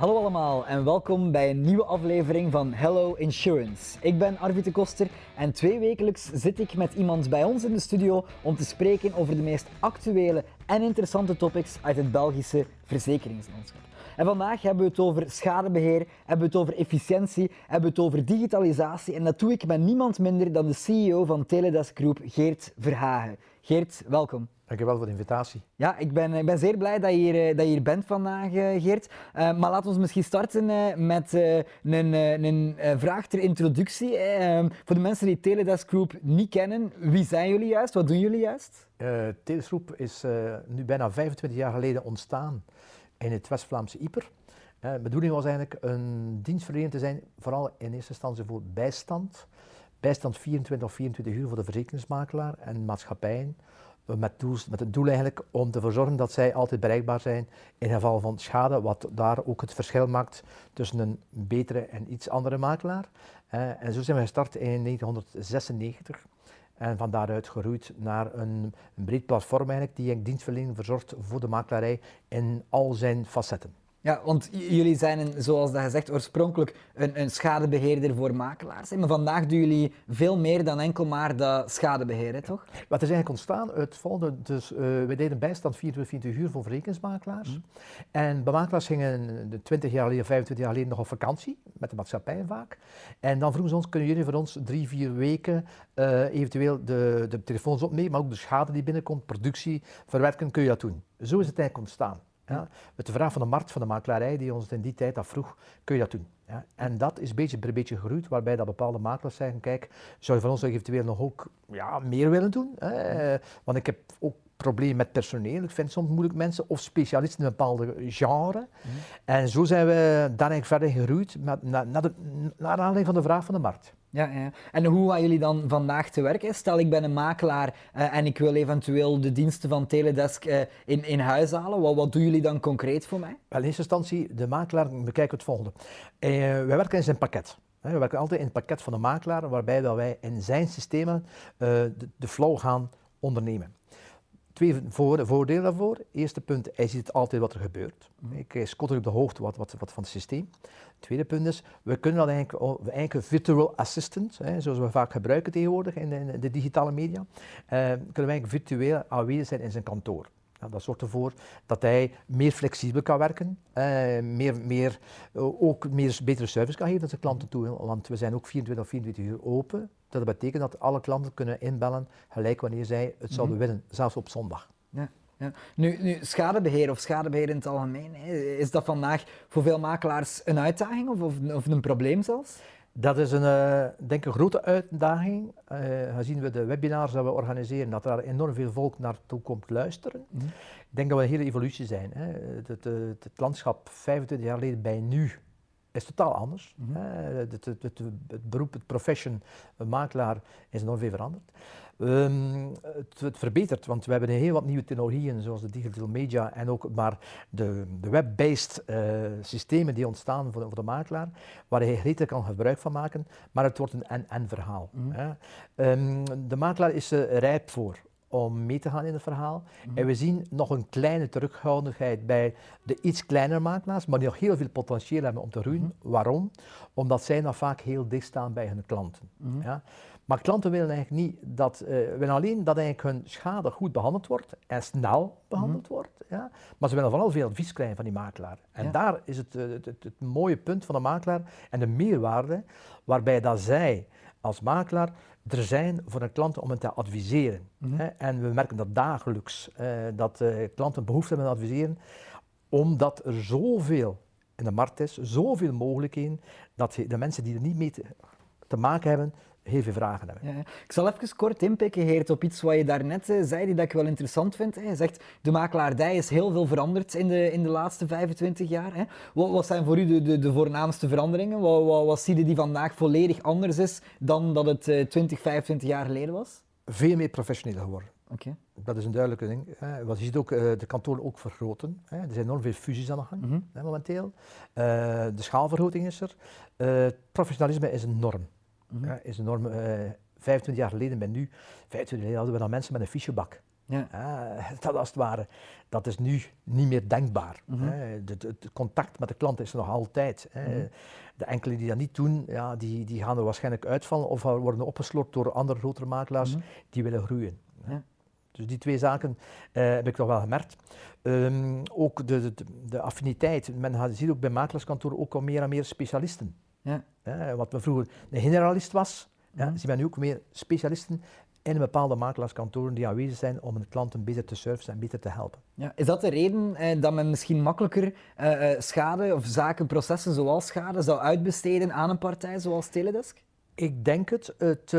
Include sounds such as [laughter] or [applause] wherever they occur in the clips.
Hallo allemaal en welkom bij een nieuwe aflevering van Hello Insurance. Ik ben Arvid de Koster en twee wekelijks zit ik met iemand bij ons in de studio om te spreken over de meest actuele en interessante topics uit het Belgische verzekeringslandschap. En vandaag hebben we het over schadebeheer, hebben we het over efficiëntie, hebben we het over digitalisatie en dat doe ik met niemand minder dan de CEO van Teledesk Group, Geert Verhagen. Geert, welkom. Dankjewel voor de invitatie. Ja, ik ben, ik ben zeer blij dat je hier, eh, dat je hier bent vandaag, eh, Geert. Uh, maar laten we misschien starten uh, met uh, een, een vraag ter introductie. Ehm, voor de mensen die Teledesk Group niet kennen, wie zijn jullie juist? Wat doen jullie juist? Teledesk Group is nu bijna 25 jaar geleden ontstaan in het West-Vlaamse Ieper. de bedoeling was eigenlijk een dienstverlener te zijn, vooral in eerste instantie voor bijstand. Bijstand 24 of 24 uur voor de verzekeringsmakelaar en maatschappijen met, het doel eigenlijk om te zorgen dat zij altijd bereikbaar zijn in geval van schade, wat daar ook het verschil maakt tussen een betere en iets andere makelaar. Uh, en zo zijn we gestart in 1996 en van daaruit gegroeid naar een, een breed platform eigenlijk die dienstverlening verzorgt voor de makelaarij in al zijn facetten. Ja, want jullie zijn, zoals dat gezegd, oorspronkelijk een, een schadebeheerder voor makelaars. Maar vandaag doen jullie veel meer dan enkel maar dat schadebeheer, toch? Wat is eigenlijk ontstaan uit volgende. Dus, uh, we deden bijstand 24, uur voor verzekeringsmakelaars. Mm. En makelaars gingen de 20 jaar geleden, 25 jaar geleden nog op vakantie, met de maatschappij vaak. En dan vroegen ze ons, kunnen jullie voor ons drie, vier weken uh, eventueel de, de telefoons opnemen, maar ook de schade die binnenkomt, productie, verwerken, kun je dat doen. Zo is het eigenlijk ontstaan. Ja? Met de vraag van de markt, van de makelaarij, die ons in die tijd afvroeg, kun je dat doen? Ja? En dat is beetje per beetje gegroeid, waarbij dat bepaalde makelaars zeggen, kijk, zou je van ons eventueel nog ook ja, meer willen doen? Hè? Want ik heb ook problemen met personeel. Ik vind soms moeilijk mensen of specialisten in een bepaalde genre. Mm. En zo zijn we dan eigenlijk verder gegroeid met, naar, naar, de, naar aanleiding van de vraag van de markt. Ja, ja. En hoe gaan jullie dan vandaag te werk? Stel, ik ben een makelaar uh, en ik wil eventueel de diensten van Teledesk uh, in, in huis halen. Wat, wat doen jullie dan concreet voor mij? Wel, in eerste instantie, de makelaar bekijken het volgende. Uh, wij werken in zijn pakket. We werken altijd in het pakket van de makelaar, waarbij wij in zijn systemen de, de flow gaan ondernemen twee voordelen daarvoor. Eerste punt, hij ziet altijd wat er gebeurt. Mm. Ik is op de hoogte wat, wat, wat van het systeem. Tweede punt is, we kunnen dat eigenlijk, eigenlijk een virtual assistant, hè, zoals we vaak gebruiken tegenwoordig in de, in de digitale media, eh, kunnen we eigenlijk virtueel aanwezig zijn in zijn kantoor. Nou, dat zorgt ervoor dat hij meer flexibel kan werken, eh, meer, meer, uh, ook meer, betere service kan geven aan zijn klanten toe. Want we zijn ook 24 of 24 uur open. Dat betekent dat alle klanten kunnen inbellen gelijk wanneer zij het zouden mhm. willen, zelfs op zondag. Ja. Ja. Nu, nu, schadebeheer of schadebeheer in het algemeen, is dat vandaag voor veel makelaars een uitdaging of, of, of een probleem zelfs? Dat is een, uh, denk een grote uitdaging. Uh, gezien we de webinars dat we organiseren, dat er enorm veel volk naartoe komt luisteren. Mm Ik denk dat we een hele evolutie zijn. Hè. Het, het, het, landschap 25 jaar geleden bij nu is totaal anders. Mm -hmm. het, het, beroep, het profession, makelaar is enorm veel veranderd. Um, het, het, verbetert, want we hebben heel wat nieuwe technologieën, zoals de digital media en ook maar de, de web-based uh, systemen die ontstaan voor de, voor de, makelaar, waar hij gretig kan gebruik van maken, maar het wordt een en-en verhaal. Mm -hmm. um, de makelaar is er rijp voor om mee te gaan in het verhaal. Mm. En we zien nog een kleine terughoudendheid bij de iets kleinere makelaars, maar die nog heel veel potentieel hebben om te groeien. Mm -hmm. Waarom? Omdat zij nog vaak heel dicht staan bij hun klanten. Mm -hmm. ja? Maar klanten willen eigenlijk niet dat, uh, willen alleen dat eigenlijk hun schade goed behandeld wordt en snel behandeld mhm. wordt. Ja? Maar ze willen vooral veel advies krijgen van die makelaar. En ja. daar is het, uh, het, het, het, mooie punt van de makelaar en de meerwaarde, waarbij dat zij als makelaar er zijn voor een klant om het te adviseren. -hmm. En we merken dat dagelijks, uh, dat klanten behoefte hebben aan adviseren, omdat er zoveel in de markt is, zoveel mogelijkheden, dat de mensen die er niet mee te, te maken hebben, heel veel vragen hebben. Ja, ik zal even kort inpikken, Geert, op iets wat je daarnet uh, zei, die dat ik wel interessant vind. Hè. Je zegt, de makelaardij is heel veel veranderd in de, in de laatste 25 jaar. Hè. Wat, wat, zijn voor u de, de, de voornaamste veranderingen? Wat, wat, wat, zie je die vandaag volledig anders is dan dat het uh, 20, 25 jaar geleden was? Veel meer professioneel geworden. Okay. Dat is een duidelijke ding. Hè. je ziet ook uh, de kantoren ook vergroten. Hè. Er zijn enorm veel fusies aan de gang mm -hmm. hè, momenteel. Uh, de schaalvergroting is er. Uh, professionalisme is een norm. Mm -hmm. ja, is enorm. Uh, 25 jaar geleden, ben nu, 25 jaar geleden hadden we dan mensen met een fichebak. Ja. Uh, [laughs] dat als het ware, dat is nu niet meer denkbaar. Mm Het contact met de klant is er nog altijd. Mhm. De enkele die dat niet doen, ja, die, die gaan er waarschijnlijk uitvallen of worden opgesloten door andere grotere makelaars mhm. die willen groeien. Ja. Dus die twee zaken uh, heb ik toch wel gemerkt. Um, ook de, de, de, affiniteit. Men ziet ook bij makelaarskantoren ook al meer en meer specialisten. Ja. Uh, wat we vroeger een generalist was, ja, mhm. zien we nu ook meer specialisten in bepaalde makelaarskantoren die aanwezig zijn om een klanten beter te servicen en beter te helpen. Ja, is dat de reden eh, dat men misschien makkelijker eh, eh, schade of zaken, processen zoals schade zou uitbesteden aan een partij zoals Teledesk? Ik denk het. Het,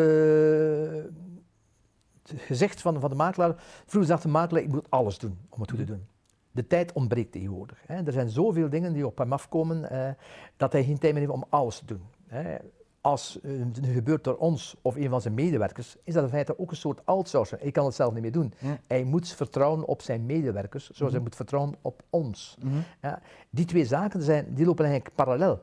gezegd van, van de makelaar, vroeger dacht de makelaar, ik moet alles doen om het goed te doen. De tijd ontbreekt tegenwoordig. Hè. Er zijn zoveel dingen die op hem afkomen dat hij geen tijd meer heeft om alles te doen. Hè als het gebeurt door ons of een van zijn medewerkers, is dat in feite ook een soort outsourcing. Hij kan het zelf niet meer doen. Hij moet vertrouwen op zijn medewerkers, zoals hij mhm. moet vertrouwen op ons. Mhm. ja, die twee zaken zijn, die lopen eigenlijk parallel.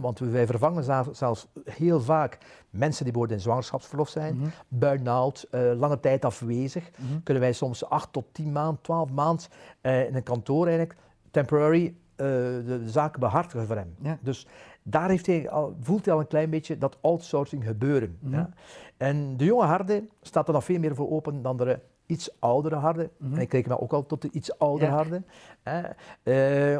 Want wij vervangen zelfs heel vaak mensen die bijvoorbeeld in zwangerschapsverlof zijn, mm burn-out, uh, lange tijd afwezig. Mhm. Kunnen wij soms acht tot tien maanden, twaalf maanden uh, in een kantoor eigenlijk temporary uh, de, zaken behartigen voor hem. Dus daar heeft hij al, voelt hij al een klein beetje dat outsourcing gebeuren. ja. Mhm. En de jonge harde staat er nog veel meer voor open dan de iets oudere harde. Mhm. En ik reken me ook al tot de iets oudere ja. harde.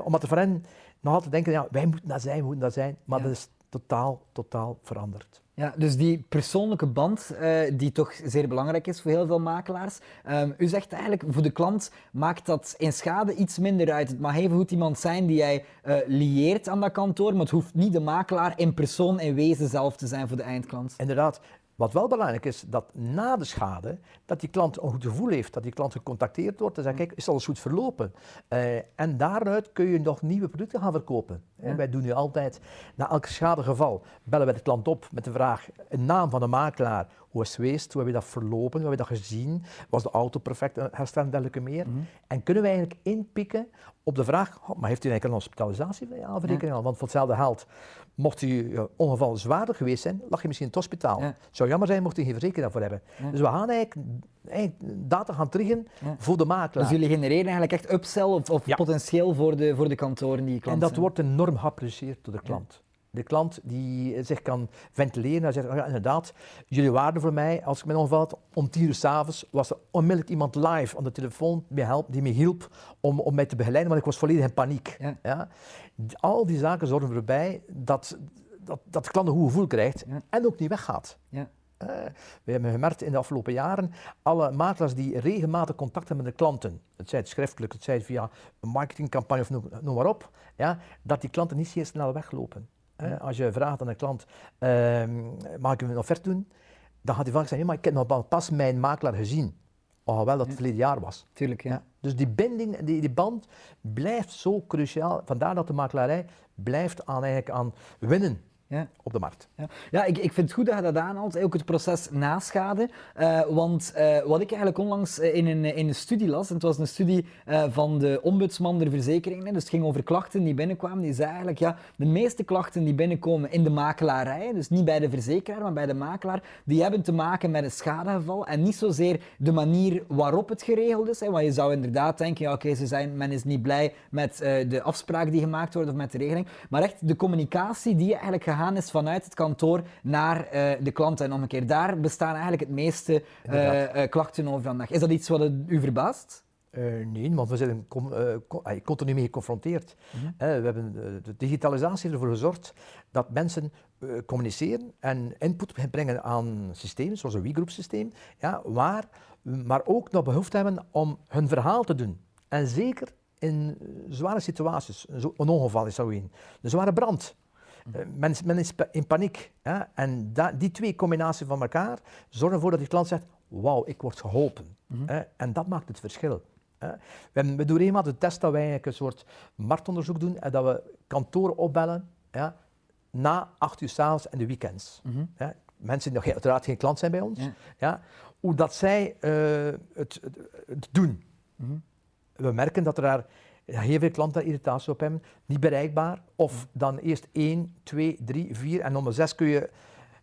Omdat er voor hen nog altijd denken, ja, wij moeten dat zijn, moeten dat zijn. Maar dat is totaal, totaal veranderd. Ja, dus die persoonlijke band, uh, die toch zeer belangrijk is voor heel veel makelaars. Um, u zegt eigenlijk, voor de klant maakt dat in schade iets minder uit. Het mag even goed iemand zijn die jij uh, lieert aan dat kantoor, maar het hoeft niet de makelaar in persoon en wezen zelf te zijn voor de eindklant. Inderdaad, wat wel belangrijk is, dat na de schade, dat die klant een goed gevoel heeft, dat die klant gecontacteerd wordt en zegt, kijk, is alles goed verlopen? Uh, en daaruit kun je nog nieuwe producten gaan verkopen. Ja. wij doen nu altijd, na elk schadegeval, bellen wij de klant op met de vraag, in naam van de makelaar, hoe is het geweest, hoe heb je dat verlopen, hoe heb je dat gezien, was de auto perfect hersteld en dergelijke meer. Mhm. En kunnen wij eigenlijk inpikken op de vraag, oh, maar heeft u eigenlijk een hospitalisatie van je aanverekening al? Want voor hetzelfde geld, mocht je ongeval zwaarder geweest zijn, lag je misschien in het hospitaal. Het zou jammer zijn mocht je geen verzekering daarvoor hebben. Dus we gaan eigenlijk, data gaan triggen voor de makelaar. Dus jullie genereren eigenlijk echt upsell of, of potentieel voor de, voor de kantoren die klant En dat wordt enorm geapprecieerd door de klant de klant die zich kan ventileren en zegt, oh ja, inderdaad, jullie waren voor mij, als ik me ongeval had, om tien uur s'avonds was er onmiddellijk iemand live aan de telefoon die me, help, die me hielp om, om mij te begeleiden, want ik was volledig in paniek. Ja. Al die zaken zorgen erbij dat, dat, dat de klant een goed gevoel krijgt en ook niet weggaat. Ja. Uh, we hebben gemerkt in de afgelopen jaren, alle makelaars die regelmatig contact hebben met de klanten, het zij het schriftelijk, het zij via een marketingcampagne of noem, noem maar op, ja, dat die klanten niet zeer snel weglopen. Als je vraagt aan een klant, uh, mag ik een offerte doen? Dan gaat hij vaak zeggen, ja, maar ik heb nog pas mijn makelaar gezien. Alhoewel dat het verleden jaar was. Tuurlijk, ja. Dus die binding, die, die band blijft zo cruciaal. Vandaar dat de makelaarij blijft aan, eigenlijk aan winnen ja. op de markt. Ja, ja ik, ik vind het goed dat je dat aanhaalt, ook het proces naschade. Uh, want uh, wat ik eigenlijk onlangs eh, in een, in een studie las, en het was een studie uh, van de ombudsman der verzekeringen, dus het ging over klachten die binnenkwamen, die zei eigenlijk, ja, de meeste klachten die binnenkomen in de makelaarij, dus niet bij de verzekeraar, maar bij de makelaar, die hebben te maken met een schadegeval en niet zozeer de manier waarop het geregeld is. Hè, want je zou inderdaad denken, ja, oké, ze zijn, men is niet blij met de afspraak die gemaakt wordt of met de regeling, maar echt de communicatie die eigenlijk gegaan is vanuit het kantoor naar uh, de klant en omgekeerd. Daar bestaan eigenlijk het meeste uh, klachten over vandaag. Is dat iets wat u verbaast? nee, want we zijn continu mee geconfronteerd. Mhm. we hebben de digitalisatie ervoor gezorgd dat mensen communiceren en input brengen aan systemen, zoals een WeGroup systeem, ja, waar, maar ook nog behoefte hebben om hun verhaal te doen. En zeker in zware situaties, een ongeval is zo een, een zware brand, uh, men, men, is in paniek. Hè? En die twee combinaties van elkaar zorgen ervoor dat die klant zegt, wauw, ik word geholpen. Mhm. hè? En dat maakt het verschil. Hè? We, doen eenmaal de test dat wij eigenlijk een soort marktonderzoek doen en dat we kantoren opbellen ja, na acht uur s'avonds en de weekends. Mm Mensen die nog uiteraard geen klant zijn bij ons. Ja. hoe dat zij uh, het, het, doen. Mhm. We merken dat er daar heel veel klanten irritatie op hebben, niet bereikbaar. Of dan eerst 1, 2, 3, 4 en om 6 kun je...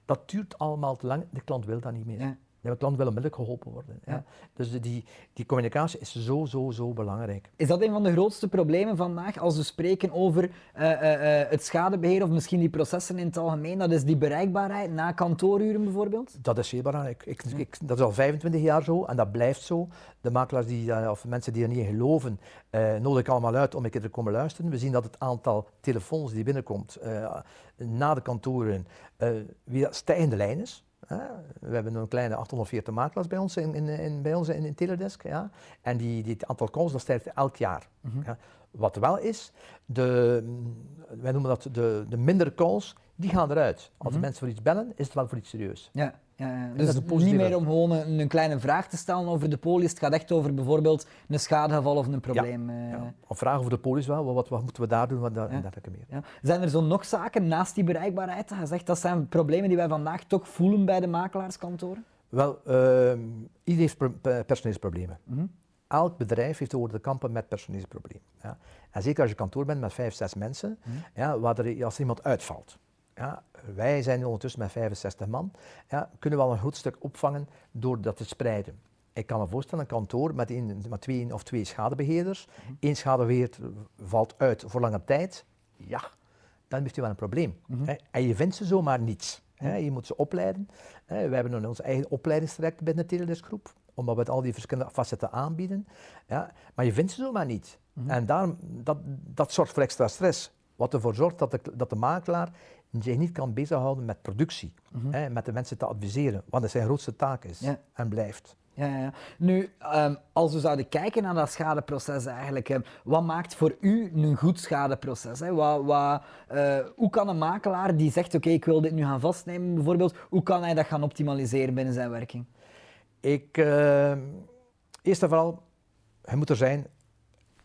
Dat duurt allemaal te lang, de klant wil dat niet meer. Ja. De klant wil onmiddellijk geholpen worden. Ja. Dus die, die communicatie is zo, zo, zo belangrijk. Is dat een van de grootste problemen vandaag als we spreken over uh, uh, het schadebeheer of misschien die processen in het algemeen? Dat is die bereikbaarheid na kantooruren bijvoorbeeld? Dat is zeer belangrijk. Ik, ik, dat is al 25 jaar zo en dat blijft zo. De makelaars die, of mensen die er niet in geloven, nodig ik allemaal uit om een keer te komen luisteren. We zien dat het aantal telefoons die binnenkomt na de kantoren weer stijgende lijn is. We hebben een kleine 840 makelaars bij ons in, in, in bij ons in, in Teledesk. Ja. En die, die, het aantal calls dat stijgt elk jaar. Mm -hmm. ja. Wat wel is, de, wij noemen dat de, de mindere calls, die gaan eruit. Als mm -hmm. de mensen voor iets bellen, is het wel voor iets serieus. Ja. Ja, dus het niet meer om gewoon een, een, kleine vraag te stellen over de polis. Het gaat echt over bijvoorbeeld een schadegeval of een probleem. Ja, ja. Of vragen over de polis wel, wat, wat, moeten we daar doen wat daar, en dergelijke meer. Ja. Zijn er zo nog zaken naast die bereikbaarheid dat je zegt dat zijn problemen die wij vandaag toch voelen bij de makelaarskantoren? Wel, uh, iedereen heeft personeelsproblemen. Mm -hmm. Elk bedrijf heeft te kampen met personeelsproblemen. Ja. En zeker als je kantoor bent met vijf, zes mensen, mm -hmm. ja, waar er, als er iemand uitvalt. Ja, wij zijn ondertussen met 65 man. Ja, kunnen we al een goed stuk opvangen door dat te spreiden. Ik kan me voorstellen, een kantoor met, een, met twee of twee schadebeheerders. Mm Eén schadebeheerder valt uit voor lange tijd. Ja, dan heeft u wel een probleem. Mm -hmm. En je vindt ze zomaar niet. Je moet ze opleiden. We hebben ons eigen opleidingstraject binnen de Teledeskgroep, omdat we het al die verschillende facetten aanbieden. Ja, maar je vindt ze zomaar niet. Mm -hmm. En daarom, dat, dat zorgt voor extra stress. Wat ervoor zorgt dat de, dat de makelaar zich niet kan bezighouden met productie, mm -hmm. hè, met de mensen te adviseren, wat dat zijn grootste taak is ja. en blijft. Ja, ja. Nu, um, als we zouden kijken naar dat schadeproces eigenlijk, um, wat maakt voor u een goed schadeproces? Hè? Wat, wat, uh, hoe kan een makelaar die zegt, oké, okay, ik wil dit nu gaan vastnemen bijvoorbeeld, hoe kan hij dat gaan optimaliseren binnen zijn werking? Ik, uh, eerst en vooral, hij moet er zijn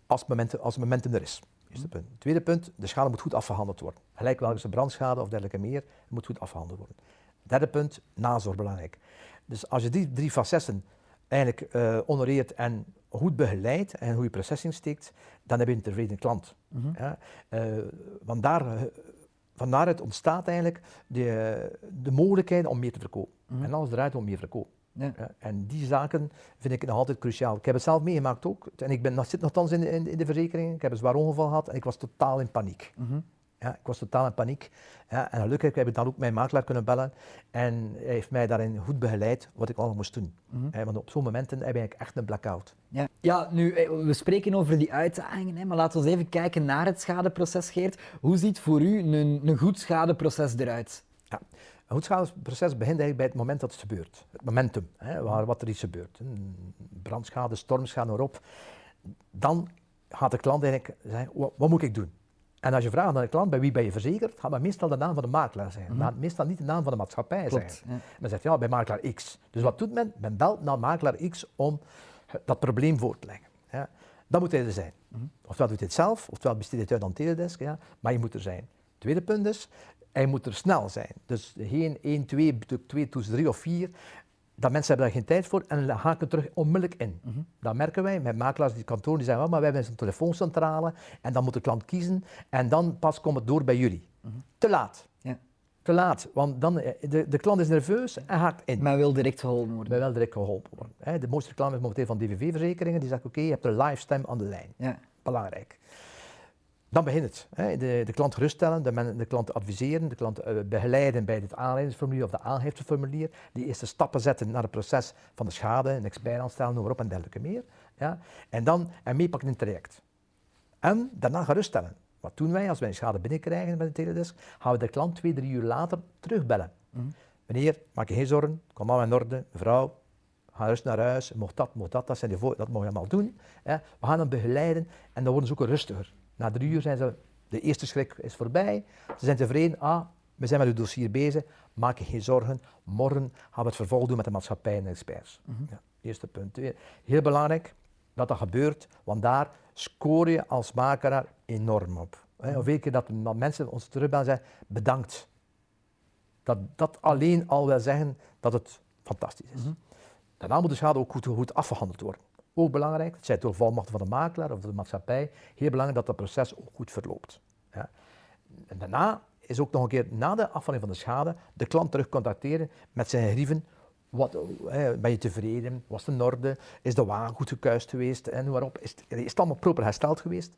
als, moment, als het momentum er is. Eerste punt. Tweede punt, de schade moet goed afgehandeld worden. Gelijk welke een brandschade of dergelijke meer, moet goed afgehandeld worden. Derde punt, nazorg belangrijk. Dus als je die drie facetten eigenlijk uh, honoreert en goed begeleidt en goede processing steekt, dan heb je een tevreden klant. Mm -hmm. ja, uh, want daar, van daaruit ontstaat eigenlijk de, de mogelijkheid om meer te verkopen. Mm -hmm. En alles draait om meer verkopen. Ja. Ja, en die zaken vind ik nog altijd cruciaal. Ik heb het zelf meegemaakt ook. En ik ben, zit nogthans in, in, in de verzekering. Ik heb een zwaar ongeval gehad en ik was totaal in paniek. Mm -hmm. Ja, ik was totaal in paniek. Ja, en gelukkig heb ik dan ook mijn makelaar kunnen bellen. En hij heeft mij daarin goed begeleid wat ik allemaal moest doen. Mm -hmm. ja, want op zo'n momenten heb ik echt een blackout. Ja, ja nu, we spreken over die uitdagingen, hè, maar laten we even kijken naar het schadeproces, Geert. Hoe ziet voor u een, een goed schadeproces eruit? Ja. Een goed schadeproces begint eigenlijk bij het moment dat het gebeurt. Het momentum, hè, waar wat er iets gebeurt. Brandschade, stormschade, erop. Dan gaat de klant eigenlijk zeggen, wat, wat moet ik doen? En als je vraagt aan de klant, bij wie ben je verzekerd, gaat maar meestal de naam van de makelaar zijn. Mm -hmm. Meestal niet de naam van de maatschappij Klopt, zijn. Ja. Men zegt, ja, bij makelaar X. Dus wat doet men? Men belt naar makelaar X om dat probleem voor te leggen. Ja. Dan moet hij er zijn. Mm -hmm. Ofwel doet hij het zelf, ofwel besteedt hij het uit aan Teledesk, ja, maar je moet er zijn. Tweede punt is, hij moet er snel zijn. Dus geen 1, 2, 2, 3 of 4. Dat mensen hebben daar geen tijd voor en haken terug onmiddellijk in. Mm -hmm. Dat merken wij met makelaars die kantoren die zeggen, oh, maar wij hebben een telefooncentrale en dan moet de klant kiezen en dan pas komt het door bij jullie. Mm -hmm. Te laat. Ja. Te laat, want dan, de, de klant is nerveus en haakt in. Maar wil direct geholpen worden. Men wil direct geholpen worden. De mooiste reclame is momenteel van DVV-verzekeringen, die zegt oké, okay, je hebt een live stem aan de lijn. Ja. Belangrijk. Dan begint het. Hè. De, de, klant geruststellen, de, men, de klant adviseren, de klant uh, begeleiden bij het aanleidingsformulier of de aangifteformulier. Die eerste stappen zetten naar het proces van de schade, een expert aanstellen, noem maar op en dergelijke meer. Ja. En dan en meepakken in het traject. En daarna geruststellen. Wat doen wij als wij een schade binnenkrijgen met een teledesk? Gaan we de klant twee, drie uur later terugbellen. Mm. Meneer, maak je geen zorgen, kom allemaal in orde. Mevrouw, ga rust naar huis, mocht dat, mocht dat, dat, zijn die dat mogen je allemaal doen. Hè. We gaan hem begeleiden en dan worden ze ook rustiger. Na drie uur zijn ze, de eerste schrik is voorbij. Ze zijn tevreden, ah, we zijn met uw dossier bezig, maak je geen zorgen. Morgen gaan we het vervolg doen met de maatschappij en de experts. Mm -hmm. ja, eerste punt. Heel belangrijk dat dat gebeurt, want daar scoor je als makelaar enorm op. -hmm. Of keer dat mensen ons terugbellen en zeggen, bedankt. Dat, dat alleen al wil zeggen dat het fantastisch is. Mm -hmm. Daarna moet de schade ook goed, goed afgehandeld worden. Ook belangrijk, het zij door volmachten van de makelaar of de maatschappij, heel belangrijk dat dat proces ook goed verloopt. Ja. En daarna is ook nog een keer na de afhandeling van de schade de klant terug contacteren met zijn grieven Wat, ben je tevreden? Was het in orde? Is de wagen goed gekuist geweest? En waarop? Is, het, is allemaal proper hersteld geweest?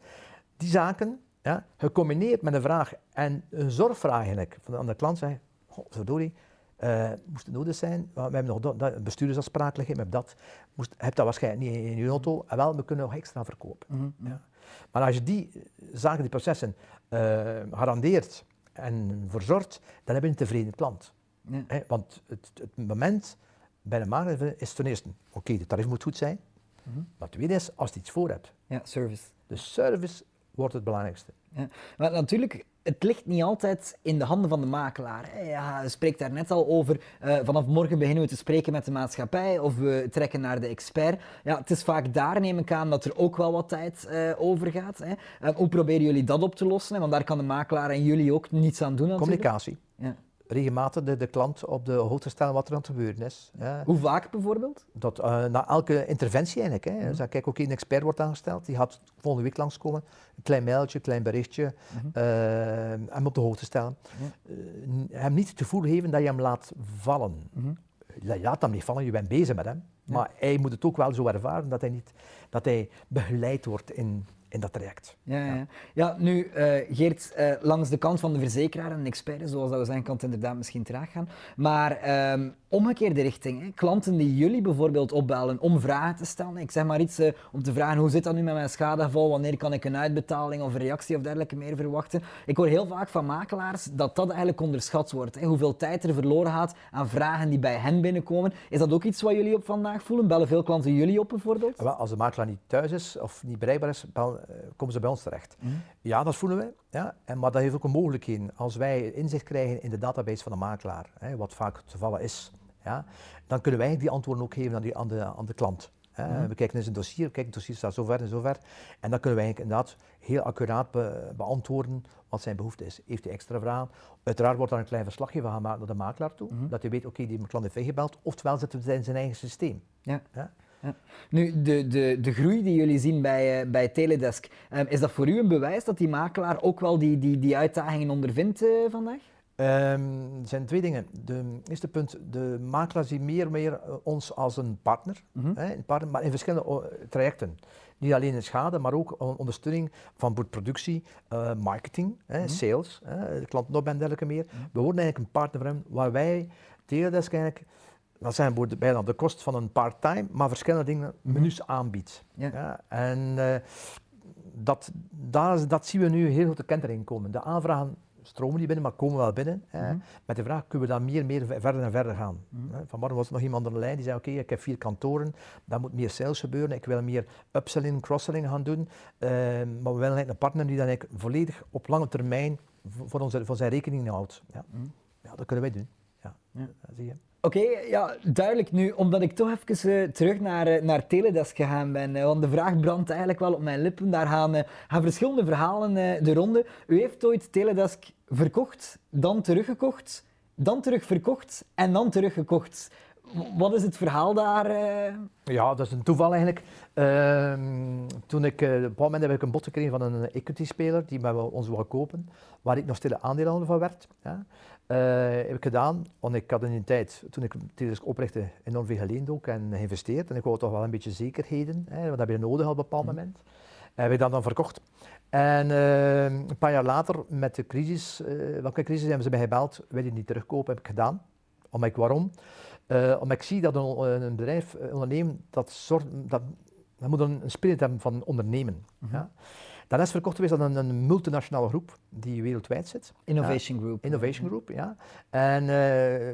Die zaken, ja, gecombineerd met een vraag en een zorgvraag eigenlijk van de, de klant, zeg oh, verdorie, uh, moest het nodig zijn? We hebben nog dat, dat bestuurdersafspraak liggen, we hebben dat. Moest, heb dat waarschijnlijk niet in je auto. En wel, we kunnen nog extra verkopen. Mhm, ja. Maar als je die zaken, die processen uh, garandeert en verzorgt, dan heb je een tevreden klant. Ja. want het, het, moment bij de makelaar is ten eerste, oké, de tarief moet goed zijn. Mm -hmm. Maar tweede is, als je iets voor hebt. Ja, service. De service wordt het belangrijkste. Ja. Maar natuurlijk, het ligt niet altijd in de handen van de makelaar. Ja, je spreekt daar net al over. Uh, vanaf morgen beginnen we te spreken met de maatschappij of we trekken naar de expert. Ja, het is vaak daar, neem ik aan, dat er ook wel wat tijd uh, over gaat. Hè. Uh, hoe proberen jullie dat op te lossen? Hè? Want daar kan de makelaar en jullie ook niets aan doen. Natuurlijk. Communicatie. Ja regelmatig de, de, klant op de hoogte stellen wat er aan het gebeuren is. Ja. Hoe vaak bijvoorbeeld? Dat, uh, na elke interventie eigenlijk. Hè. Mm Dus kijk, oké, een expert wordt aangesteld, die gaat volgende week langskomen. Een klein mailtje, een klein berichtje, mm -hmm. uh, hem op de hoogte stellen. Mm uh, hem niet te voel geven dat je hem laat vallen. Je laat hem niet vallen, je bent bezig met hem. Maar hij moet het ook wel zo ervaren dat hij, niet, dat hij begeleid wordt in, in dat traject. Ja, ja. ja nu uh, Geert, uh, langs de kant van de verzekeraar en expert, zoals dat we zijn, kan het inderdaad misschien traag gaan. Maar um, omgekeerde richting, hè. klanten die jullie bijvoorbeeld opbellen om vragen te stellen. Ik zeg maar iets uh, om te vragen, hoe zit dat nu met mijn schadeval? Wanneer kan ik een uitbetaling of een reactie of dergelijke meer verwachten? Ik hoor heel vaak van makelaars dat dat eigenlijk onderschat wordt. Hè. Hoeveel tijd er verloren gaat aan vragen die bij hen binnenkomen. Is dat ook iets wat jullie op vandaag voelen? Bellen veel klanten jullie op bijvoorbeeld? Wel, als de makelaar niet thuis is of niet bereikbaar is, eh, komen ze bij ons terecht. Mm. Ja, dat voelen wij. Ja. En, maar dat heeft ook een mogelijkheid. Als wij inzicht krijgen in de database van de makelaar, hè, wat vaak het geval is, ja, dan kunnen wij die antwoorden ook geven aan, die, aan, de, aan de klant. Mm. We kijken naar zijn dossier, we kijken, het dossier staat zo ver en zo ver. En dan kunnen wij inderdaad heel accuraat be, beantwoorden wat zijn behoefte is. Heeft hij extra vragen? Uiteraard wordt dan een klein verslagje van gemaakt naar de makelaar toe, mm. dat hij weet, oké, okay, die klant heeft ingebeld, oftewel zitten we in zijn eigen systeem. Ja. ja. Ja. Nu, de, de, de groei die jullie zien bij, uh, bij Teledesk, um, is dat voor u een bewijs dat die makelaar ook wel die, die, die uitdagingen ondervindt uh, vandaag? Um, er zijn twee dingen. De eerste punt, de makelaar ziet meer en meer uh, ons als een partner, mm -hmm. hè, een partner, maar in verschillende trajecten. Niet alleen in schade, maar ook ondersteuning van productie, marketing, hè, mm -hmm. sales, klantenop en dergelijke meer. Mm -hmm. We worden eigenlijk een partner voor hem, waar wij Teledesk eigenlijk dat zijn bijna de kost van een part-time, maar verschillende dingen, mhm. menus aanbiedt. Ja. ja en uh, dat, daar, dat zien we nu heel goed de kentering komen. De aanvragen stromen niet binnen, maar komen wel binnen. Mm -hmm. met de vraag, kunnen we dan meer, meer verder en verder gaan? Mm -hmm. Vanmorgen was er nog iemand aan de lijn die zei, oké, okay, ik heb vier kantoren, daar moet meer sales gebeuren, ik wil meer upselling, cross-selling gaan doen, uh, maar we willen een partner die dan eigenlijk volledig op lange termijn voor, onze, voor zijn rekening houdt. Ja. Mm -hmm. ja, dat kunnen wij doen. Ja. ja. zie je. Oké, okay, ja, duidelijk nu, omdat ik toch even uh, terug naar, uh, naar Teledesk gegaan ben. Uh, want de vraag brandt eigenlijk wel op mijn lippen. Daar gaan, gaan verschillende verhalen de ronde. U heeft ooit Teledesk verkocht, dan teruggekocht, dan terugverkocht en dan teruggekocht. Wat is het verhaal daar? Ja, dat is een toeval eigenlijk. Ehm, toen ik, op een bepaald moment heb ik een bod gekregen van een equity-speler die bij ons wou kopen, waar ik nog stille aandeelhouder van werd. Ja. Uh, heb ik gedaan, want ik had in die tijd, toen ik Teledesk oprichtte, enorm veel geleend ook en geïnvesteerd. En ik wou toch wel een beetje zekerheden, hè, wat heb je nodig op een bepaald mm. moment. Heb ik dat dan verkocht. En uh, een paar jaar later, met de crisis, welke crisis hebben ze mij gebeld, wil je niet terugkopen, heb ik gedaan. Omdat ik, waarom? omdat ik zie dat een, een bedrijf, een ondernemen, dat, soort, dat, dat moet een, een spirit hebben van ondernemen. Mm -hmm. ja. Dat is verkocht geweest aan een, multinationale groep die wereldwijd zit. Innovation Group. Innovation Group, ja. En uh,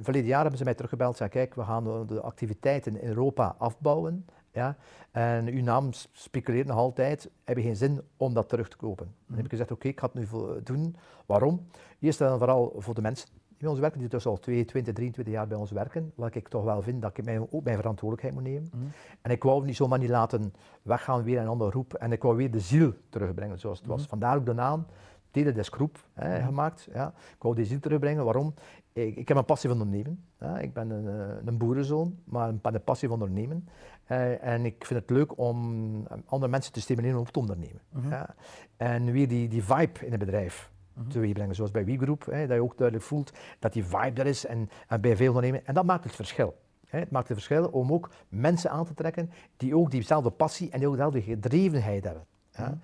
verleden jaar hebben ze mij teruggebeld en zei, kijk, we gaan de activiteiten in Europa afbouwen. Ja, en uw naam speculeert nog altijd, heb je geen zin om dat terug te kopen. Dan heb ik mhm. gezegd, oké, okay, ik ga het nu doen. Waarom? Eerst en vooral voor de mensen bij ons werken, die dus al 2, 20, 23 jaar bij ons werken, wat ik toch wel vind dat ik mij ook mijn verantwoordelijkheid moet nemen. Mm. En ik wou niet zomaar niet laten weggaan weer een andere groep en ik wou weer de ziel terugbrengen zoals het was. Mm. Vandaar ook de naam Teledesk Groep hè, mm. gemaakt. Ja. Ik wou die ziel terugbrengen. Waarom? Ik, ik heb een passie van ondernemen. Ja. Ik ben een, eh, een, boerenzoon, maar een, een passie van ondernemen. Uh, en ik vind het leuk om andere mensen te stimuleren om te ondernemen. Ja. En weer die, die vibe in het bedrijf brengen, zoals bij WeGroup, hè, dat je ook duidelijk voelt dat die vibe er is en, en bij veel ondernemingen. En dat maakt het verschil. Het maakt een verschil om ook mensen aan te trekken die ook diezelfde passie en ook dezelfde gedrevenheid hebben. Ja.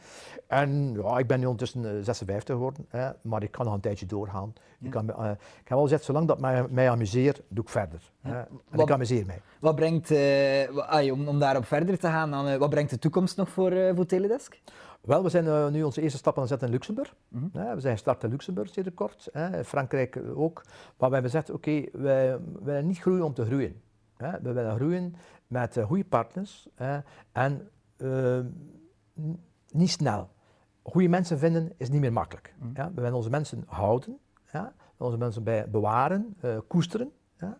En ja, ik ben nu ondertussen 56 geworden, hè, maar ik kan nog een tijdje doorgaan. Ik, kan, uh, ik heb al gezegd, zolang dat mij, mij amuseert, doe ik verder. Hè. En wat, ik amuseer mij. Wat brengt, uh, om, om daarop verder te gaan, dan, uh, wat brengt de toekomst nog voor, voor Teledesk? Wel, we zijn nu onze eerste stap aan het zetten in Luxemburg. Mm -hmm. we zijn gestart in Luxemburg, zeer kort. Hè. Frankrijk ook. Maar we hebben gezegd, oké, okay, wij willen niet groeien om te groeien. Hè. We willen groeien met goede partners hè. en niet snel. Goede mensen vinden is niet meer makkelijk. Mm. Ja? We willen onze mensen houden, ja? onze mensen bij bewaren, uh, koesteren. Ja?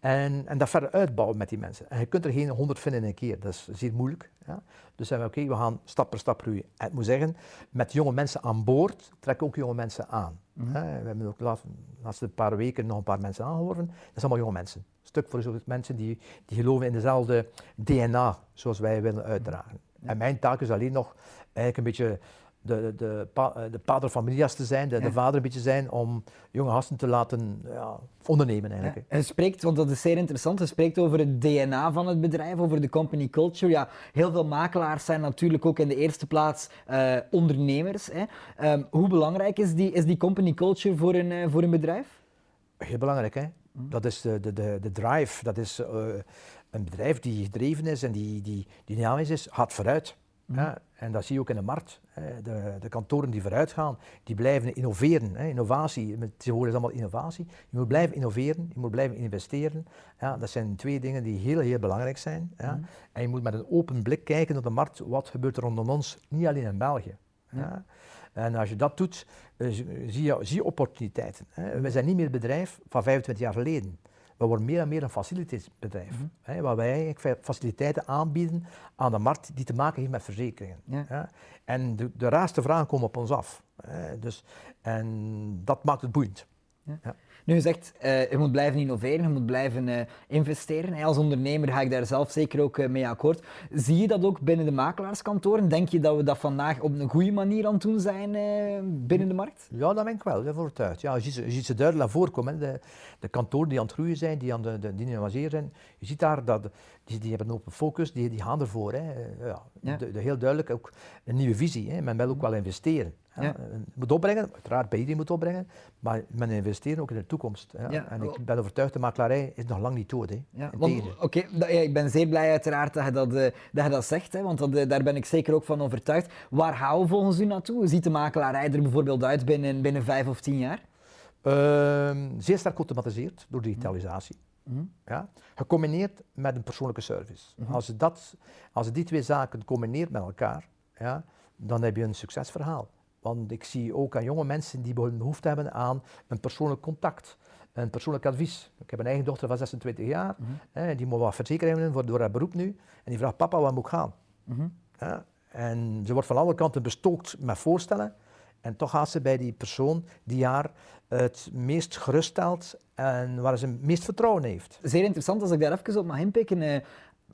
En, en dat verder uitbouwen met die mensen. En je kunt er geen honderd vinden in een keer, dat is zeer moeilijk. Ja? Dus zijn we oké, we gaan stap per stap groeien. En ik moet zeggen, met jonge mensen aan boord trekken ook jonge mensen aan. Mm. We hebben ook de laatste, laatste paar weken nog een paar mensen aangeworven. Dat zijn allemaal jonge mensen. Stuk voor stuk mensen die, die geloven in dezelfde DNA zoals wij willen uitdragen. En mijn taak is alleen nog eigenlijk een beetje de, de, de pater familias te zijn, de, de, vader een beetje zijn om jonge gasten te laten ja, ondernemen eigenlijk. Ja. En spreekt, want dat is zeer interessant, je spreekt over het DNA van het bedrijf, over de company culture. Ja, heel veel makelaars zijn natuurlijk ook in de eerste plaats uh, ondernemers. Hè. Um, hoe belangrijk is die, is die company culture voor een, uh, voor een bedrijf? Heel belangrijk, hè. Mm. Dat is de, de, de, de drive, dat is uh, een bedrijf die gedreven is en die, die, die dynamisch is, gaat vooruit. Mhm. Ja, en dat zie je ook in de markt. De, de kantoren die vooruit gaan, die blijven innoveren. Hè. Innovatie, tegenwoordig is allemaal innovatie. Je moet blijven innoveren, je moet blijven investeren. Ja, dat zijn twee dingen die heel, heel belangrijk zijn. Ja. Mhm. En je moet met een open blik kijken op de markt, wat gebeurt er rondom ons, niet alleen in België. Ja. En als je dat doet, eh, zie je, zie je opportuniteiten. Hè. We zijn niet meer het bedrijf van 25 jaar geleden. We worden meer en meer een faciliteitsbedrijf. Mm -hmm. waar wij eigenlijk faciliteiten aanbieden aan de markt die te maken heeft met verzekeringen. Ja. En de, de raarste vragen komen op ons af. Hè. Dus, en dat maakt het boeiend. Ja. Nu, zegt, uh, je moet blijven innoveren, je moet blijven uh, investeren. En als ondernemer ga ik daar zelf zeker ook uh, mee akkoord. Zie je dat ook binnen de makelaarskantoren? Denk je dat we dat vandaag op een goede manier aan het doen zijn binnen de markt? Ja, dat ben ik wel, overtuigd. Ja, je, ziet, je ziet ze duidelijk naar voren komen. De, de kantoren die aan het groeien zijn, die aan de, innoveren zijn. Je ziet daar dat die, die hebben een open focus, die, die gaan ervoor. Hè. Ja, ja. De, de, heel duidelijk ook een nieuwe visie. Hè. Men wil ook wel investeren. Ja. moet opbrengen, uiteraard bij iedereen moet opbrengen, maar men investeren ook in de toekomst. En ik ben overtuigd, de makelaarij is nog lang niet dood. Hè. Ja, Oké, ik ben zeer blij uiteraard dat je dat, uh, dat, je dat zegt, hè, want dat, uh, daar ben ik zeker ook van overtuigd. Waar gaan we volgens u naartoe? Hoe ziet de makelaarij er bijvoorbeeld uit binnen, binnen vijf of tien jaar? Uh, zeer sterk geautomatiseerd door digitalisatie. Mm Ja? Gecombineerd met een persoonlijke service. Mm als, je dat, als je die twee zaken combineert met elkaar, ja, dan heb je een succesverhaal. Want ik zie ook aan jonge mensen die behoefte hebben aan een persoonlijk contact, een persoonlijk advies. Ik heb een eigen dochter van 26 jaar, mm hè, die moet wat verzekeringen voor door haar beroep nu. En die vraagt, papa, waar moet ik gaan? Mm ja, en ze wordt van alle kanten bestookt met voorstellen. En toch gaat ze bij die persoon die haar het meest geruststelt en waar ze het meest vertrouwen heeft. Zeer interessant als ik daar even op mag inpikken. Eh,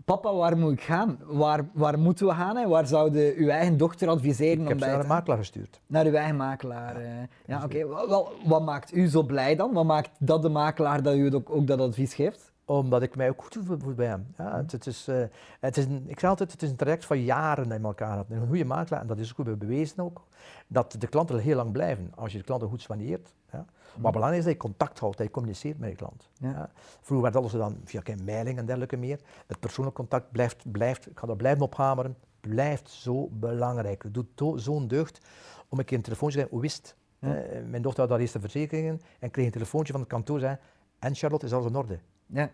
papa, waar moet ik gaan? Waar, waar moeten we gaan? Hè? Waar zouden uw eigen dochter adviseren? Ik heb ze naar een makelaar gestuurd. Naar uw eigen makelaar. Ja, eh. ja oké. Okay. Wat maakt u zo blij dan? Wat maakt dat de makelaar dat u ook, ook dat advies geeft? Omdat ik mij ook goed voel bij hem. Ja, het, het is, uh, het is een, ik zeg altijd, het is een traject van jaren dat je elkaar. Een goede makelaar, en dat is ook bewezen ook, dat de klanten heel lang blijven. Als je de klanten goed soigneert. Ja. Wat belangrijk is dat je contact houdt, dat je communiceert met je klant. Ja. Vroeger werd alles dan via geen mailing en dergelijke meer. Het persoonlijk contact blijft, blijft, ik ga dat blijven ophameren, blijft zo belangrijk. Het doet zo'n deugd om een keer een telefoontje te hoe wist uh, Mijn dochter had daar eerst de verzekeringen en kreeg een telefoontje van het kantoor zei, en Charlotte is alles in orde. Ja.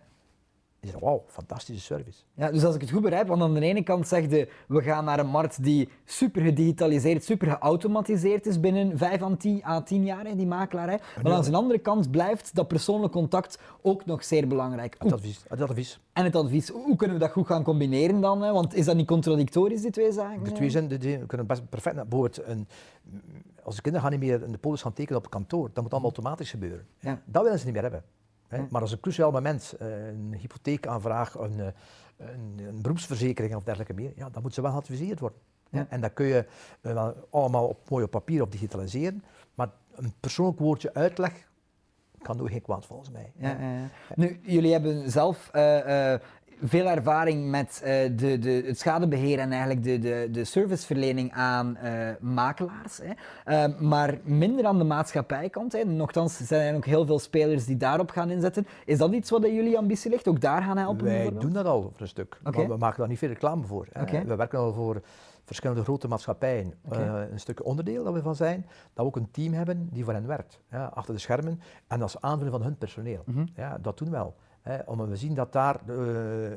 Die zei, wauw, fantastische service. Ja, dus als ik het goed begrijp, want aan de ene kant zeg je, we gaan naar een markt die super gedigitaliseerd, super geautomatiseerd is binnen 5 à 10, à 10 jaar, in die makelaarij. Maar aan de andere kant blijft dat persoonlijk contact ook nog zeer belangrijk. Het advies, het advies. En het advies. Hoe kunnen we dat goed gaan combineren dan? Hè? Want is dat niet contradictorisch, die twee zaken? De twee zijn, die kunnen best perfect. Bijvoorbeeld, een, als de kinderen gaan niet meer een de polis gaan tekenen op het kantoor, dat moet allemaal automatisch gebeuren. Ja. Dat willen ze niet meer hebben. Hè. Maar als een cruciaal moment, eh, een hypotheekaanvraag, een, eh, een, een, beroepsverzekering of dergelijke meer, ja, dan moet ze wel geadviseerd worden. Ja. En dat kun je uh, allemaal op, mooi op papier of digitaliseren, maar een persoonlijk woordje uitleg kan nooit geen kwaad volgens mij. Ja, ja. Nu, jullie hebben zelf uh, veel ervaring met uh, de, de, het schadebeheer en eigenlijk de, de, de serviceverlening aan uh, makelaars. Hè. Uh, maar minder aan de maatschappijkant. Hè. Nochtans zijn er ook heel veel spelers die daarop gaan inzetten. Is dat iets wat in jullie ambitie ligt? Ook daar gaan helpen? Wij doen dat al voor een stuk. Okay. Maar we maken daar niet veel reclame voor. Okay. We werken al voor verschillende grote maatschappijen. Okay. een stuk onderdeel dat we van zijn, dat we ook een team hebben die voor hen werkt. Ja, achter de schermen. En als aanvulling van hun personeel. Mm -hmm. ja, dat doen we wel omdat we zien dat daar uh,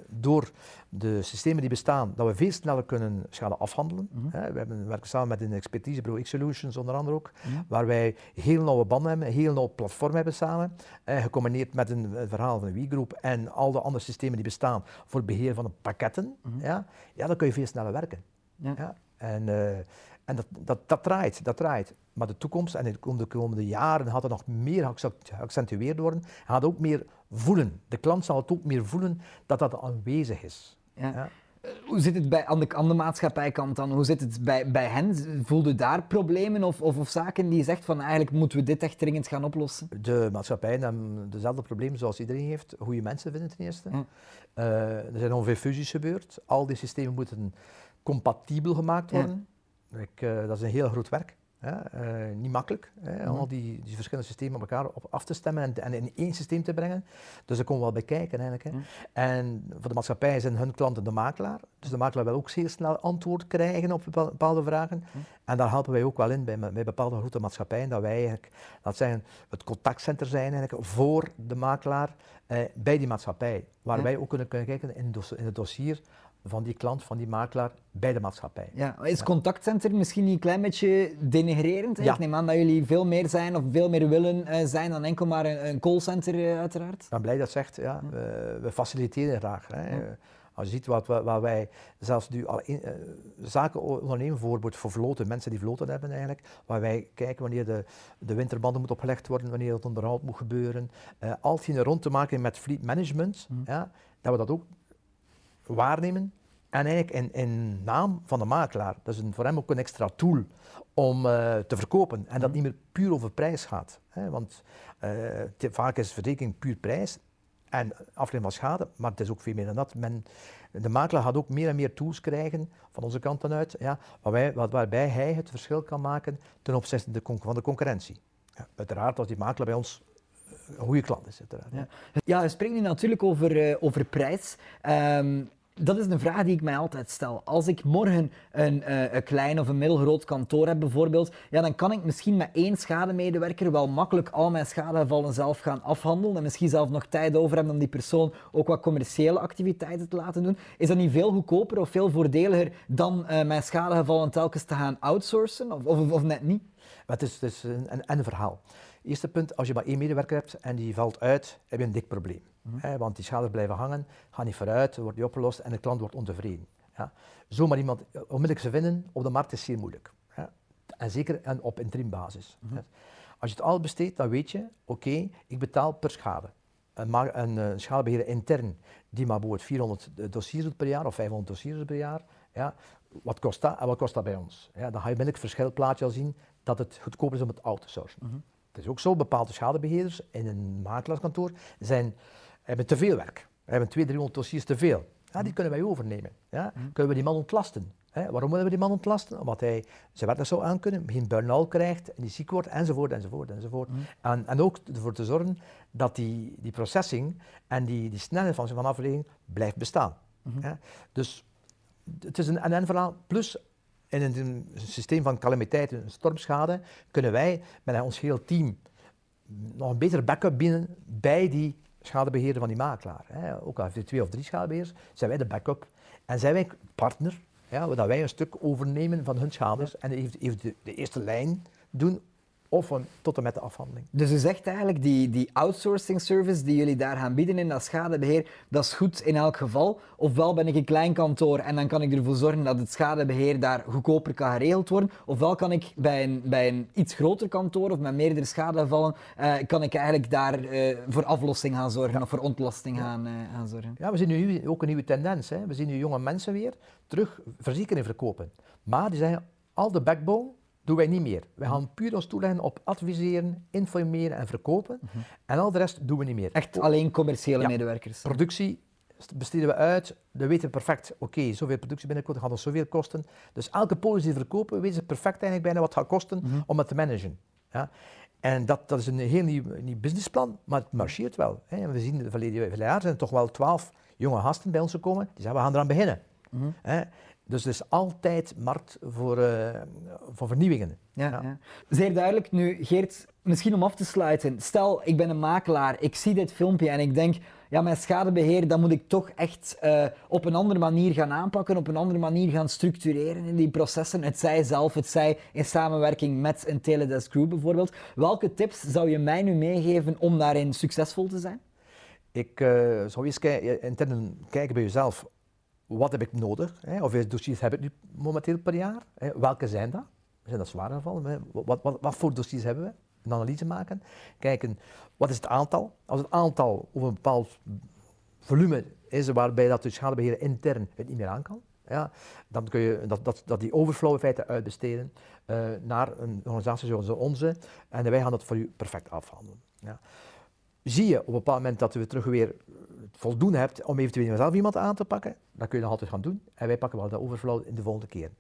door de systemen die bestaan, dat we veel sneller kunnen schade afhandelen. Mm -hmm. we, hebben, we werken samen met een expertisebureau X-Solutions onder andere ook, mm -hmm. waar wij heel nauwe banden hebben, een heel nauw platform hebben samen, eh, gecombineerd met een, een verhaal van de WeGroup en al de andere systemen die bestaan voor het beheer van de pakketten. Mm -hmm. ja, ja, dan kun je veel sneller werken. Ja. ja. En, uh, en dat, dat, dat draait, dat draait. Maar de toekomst en de komende jaren gaat er nog meer geaccentueerd worden. Gaat ook meer voelen. De klant zal het ook meer voelen dat dat aanwezig is. Ja. ja. Eh, hoe zit het bij, aan, de, aan de maatschappijkant dan? Hoe zit het bij, bij hen? Voelde daar problemen of, of, of, zaken die je zegt van eigenlijk moeten we dit echt dringend gaan oplossen? De maatschappij hebben dezelfde problemen zoals iedereen heeft. Goede mensen vinden ten eerste. Uh, er zijn ongeveer fusies gebeurd. Al die systemen moeten compatibel gemaakt worden. Ja. Ik, uh, dat is een heel groot werk. Ja, uh, niet makkelijk, hè, om al die, die, verschillende systemen op elkaar op af te stemmen en, en, in één systeem te brengen. Dus daar komen we wel bij kijken eigenlijk. Hè. Mm. En voor de maatschappij zijn hun klanten de makelaar. Dus de makelaar wil ook zeer snel antwoord krijgen op bepaalde vragen. Mm. En daar helpen wij ook wel in bij, bij bepaalde grote maatschappijen, dat wij eigenlijk, dat zijn het contactcenter zijn eigenlijk voor de makelaar eh, bij die maatschappij. Waar wij ook kunnen, kunnen kijken in, in het dossier van die klant, van die makelaar, bij de maatschappij. Ja, is ja. contactcenter misschien niet een klein beetje denigrerend? Ja. Ik neem aan dat jullie veel meer zijn of veel meer willen uh, zijn dan enkel maar een, een callcenter uh, uiteraard. Ik ben blij dat zegt, ja. We, we, faciliteren graag. Hè. Als je ziet wat, wat, wij zelfs nu al in, uh, zaken ondernemen, bijvoorbeeld voor vloten, mensen die vloten hebben eigenlijk, waar wij kijken wanneer de, de winterbanden moet opgelegd worden, wanneer het onderhoud moet gebeuren, uh, altijd rond te maken met fleet management, mm. ja, dat we dat ook waarnemen. En eigenlijk in, in naam van de makelaar. Dat is een, voor hem ook een extra tool om uh, te verkopen. En dat mhm. niet meer puur over prijs gaat. Hè? Want uh, vaak is verzekering puur prijs en afleiding van schade, maar het is ook veel meer dan dat. Men, de makelaar gaat ook meer en meer tools krijgen van onze kant dan uit, ja, waarbij, waarbij hij het verschil kan maken ten opzichte van de concurrentie. Ja, uiteraard als die makelaar bij ons een goede klant is. Ja. ja, we spreken nu natuurlijk over, uh, over prijs. Um, dat is een vraag die ik mij altijd stel. Als ik morgen een, uh, een klein of een middelgroot kantoor heb bijvoorbeeld, ja, dan kan ik misschien met één schademedewerker wel makkelijk al mijn schadegevallen zelf gaan afhandelen en misschien zelf nog tijd over hebben om die persoon ook wat commerciële activiteiten te laten doen. Is dat niet veel goedkoper of veel voordeliger dan uh, mijn schadegevallen telkens te gaan outsourcen of, of, of net niet? het is, het is een, een, een verhaal. Eerste punt, als je maar één medewerker hebt en die valt uit, heb je een dik probleem. Mm want die schades blijven hangen, gaan niet vooruit, wordt niet opgelost en de klant wordt ontevreden. Ja. Zomaar iemand onmiddellijk te vinden op de markt is zeer moeilijk. En zeker en op interimbasis. Mm Als je het al besteedt, dan weet je, oké, okay, ik betaal per schade. Een, een, een schadebeheerder intern die maar bijvoorbeeld 400 dossiers doet per jaar of 500 dossiers per jaar, ja, wat kost dat en wat kost dat bij ons? Ja, dan ga je onmiddellijk het verschilplaatje al zien dat het goedkoper is om het out te sourcen. Mm -hmm. Het is ook zo, bepaalde schadebeheerders in een makelaarskantoor zijn hebben te veel werk. We hebben 200, 300 dossiers te veel. Ja, die kunnen wij overnemen. Ja? Mhm. Kunnen we die man ontlasten? Hè? Waarom willen we die man ontlasten? Omdat hij zijn werk zou aankunnen, geen burn-out krijgt en die ziek wordt, enzovoort, enzovoort, enzovoort. Mm. En, en ook ervoor te zorgen dat die, die processing en die, die snelheid van zijn afleiding blijft bestaan. Mm Dus het is een en-en-verhaal. Plus, in een, systeem van calamiteiten, stormschade, kunnen wij met ons heel team nog een betere backup binnen bij die schadebeheerder van die makelaar. Hè. Ook al heeft hij twee of drie schadebeheerders, zijn wij de backup. En zijn wij partner, ja, dat wij een stuk overnemen van hun schades en even de, de eerste lijn doen of een, tot en met de afhandeling. Dus u zegt eigenlijk, die, die outsourcing service die jullie daar gaan bieden in dat schadebeheer, dat is goed in elk geval. Ofwel ben ik een klein kantoor en dan kan ik ervoor zorgen dat het schadebeheer daar goedkoper kan geregeld worden. Ofwel kan ik bij een, bij een iets groter kantoor of met meerdere schadegevallen, uh, kan ik eigenlijk daar uh, voor aflossing gaan zorgen of voor ontlasting gaan, uh, gaan zorgen. Ja, we zien nu ook een nieuwe tendens. Hè. We zien nu jonge mensen weer terug verzekeringen verkopen. Maar die zeggen, al de backbone doen wij niet meer. Wij gaan puur ons toeleggen op adviseren, informeren en verkopen. En al de rest doen we niet meer. Echt alleen commerciële Ja. medewerkers. Productie besteden we uit, dan weten we perfect, oké, zoveel productie binnenkomt, dat gaat ons zoveel kosten. Dus elke polis die we verkopen, weten ze perfect eigenlijk bijna wat het gaat kosten om het te managen. Ja. En dat, dat is een heel nieuw, nieuw businessplan, maar het marcheert wel. Hè. En we zien de verleden verleden jaar zijn er toch wel twaalf jonge gasten bij ons gekomen, die zeggen, we gaan eraan beginnen. Hè. Dus er is altijd markt voor, eh, voor vernieuwingen. Ja, Ja. ja. Zeer duidelijk. Nu, Geert, misschien om af te sluiten. Stel, ik ben een makelaar, ik zie dit filmpje en ik denk, ja, mijn schadebeheer, dat moet ik toch echt eh, op een andere manier gaan aanpakken, op een andere manier gaan structureren in die processen. Het zij zelf, het zij in samenwerking met een Teledesk Group bijvoorbeeld. Welke tips zou je mij nu meegeven om daarin succesvol te zijn? Ik eh, zou eens intern kijken bij jezelf. Wat heb ik nodig? Hè? Hoeveel dossiers heb ik nu momenteel per jaar? Hè? Welke zijn dat? Zijn dat zware gevallen? Wat, wat, wat voor dossiers hebben we? Een analyse maken. Kijken, wat is het aantal? Als het aantal over een bepaald volume is waarbij dat de schadebeheer intern het niet meer aan kan, ja, dan kun je dat, dat, dat die overflow in feite uitbesteden eh, naar een organisatie zoals onze en wij gaan dat voor u perfect afhandelen. Ja. Zie je op een bepaald moment dat je terug weer voldoende hebt om eventueel zelf iemand aan te pakken, dan kun je dat altijd gaan doen en wij pakken wel de overflow in de volgende keer.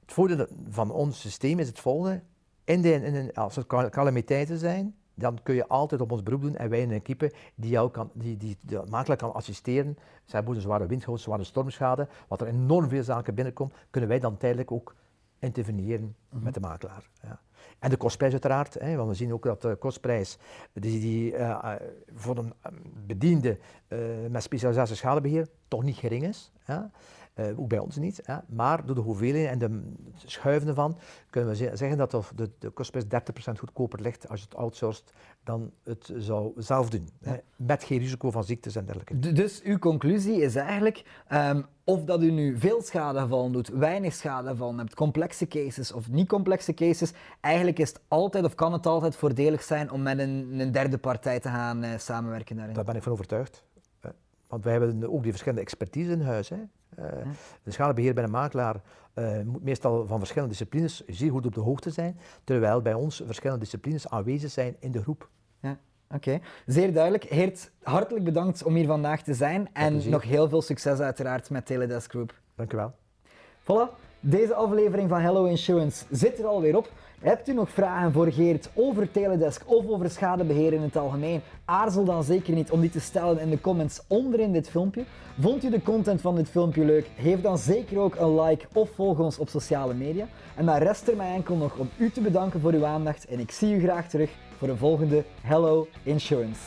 Het voordeel van ons systeem is het volgende. In de, in de- als er cal- calamiteiten zijn, dan kun je altijd op ons beroep doen en wij een equipe die jou kan, die, die de makelaar kan assisteren. Zij hebben een zware windgoot, zware stormschade, wat er enorm veel zaken binnenkomt, kunnen wij dan tijdelijk ook interveneren met de makelaar. Ja. En de kostprijs uiteraard, hè, want we zien ook dat de kostprijs die, die eh, eh, voor een eh, bediende met specialisatie schadebeheer toch niet gering is. Ja. Eh, ook bij ons niet. Hè. Maar door de hoeveelheid en de schuiven ervan kunnen we ze- zeggen dat de, de, kostprijs 30% goedkoper ligt als je het outsourced dan het zou zelf doen. Hè. Met geen risico van ziektes en dergelijke. Dus uw conclusie is eigenlijk, ehm, of dat u nu veel schadegevallen doet, weinig schadegevallen hebt, complexe cases of niet complexe cases, eigenlijk is het altijd of kan het altijd voordelig zijn om met een, een derde partij te gaan eh, samenwerken daarin. Daar ben ik van overtuigd. Want wij hebben ook die verschillende expertise in huis. Hè. Eh, De schadebeheer bij een makelaar eh, moet meestal van verschillende disciplines zeer goed op de hoogte zijn, terwijl bij ons verschillende disciplines aanwezig zijn in de groep. Ja, Oké, zeer duidelijk. Heert, hartelijk bedankt om hier vandaag te zijn en nog heel veel succes uiteraard met Teledesk Group. Dank u wel. Voilà, deze aflevering van Hello Insurance zit er alweer op. Hebt u nog vragen voor Geert over Teledesk of over schadebeheer in het algemeen? Aarzel dan zeker niet om die te stellen in de comments onder in dit filmpje. Vond u de content van dit filmpje leuk? Geef dan zeker ook een like of volg ons op sociale media. En dan rest er mij enkel nog om u te bedanken voor uw aandacht en ik zie u graag terug voor een volgende Hello Insurance.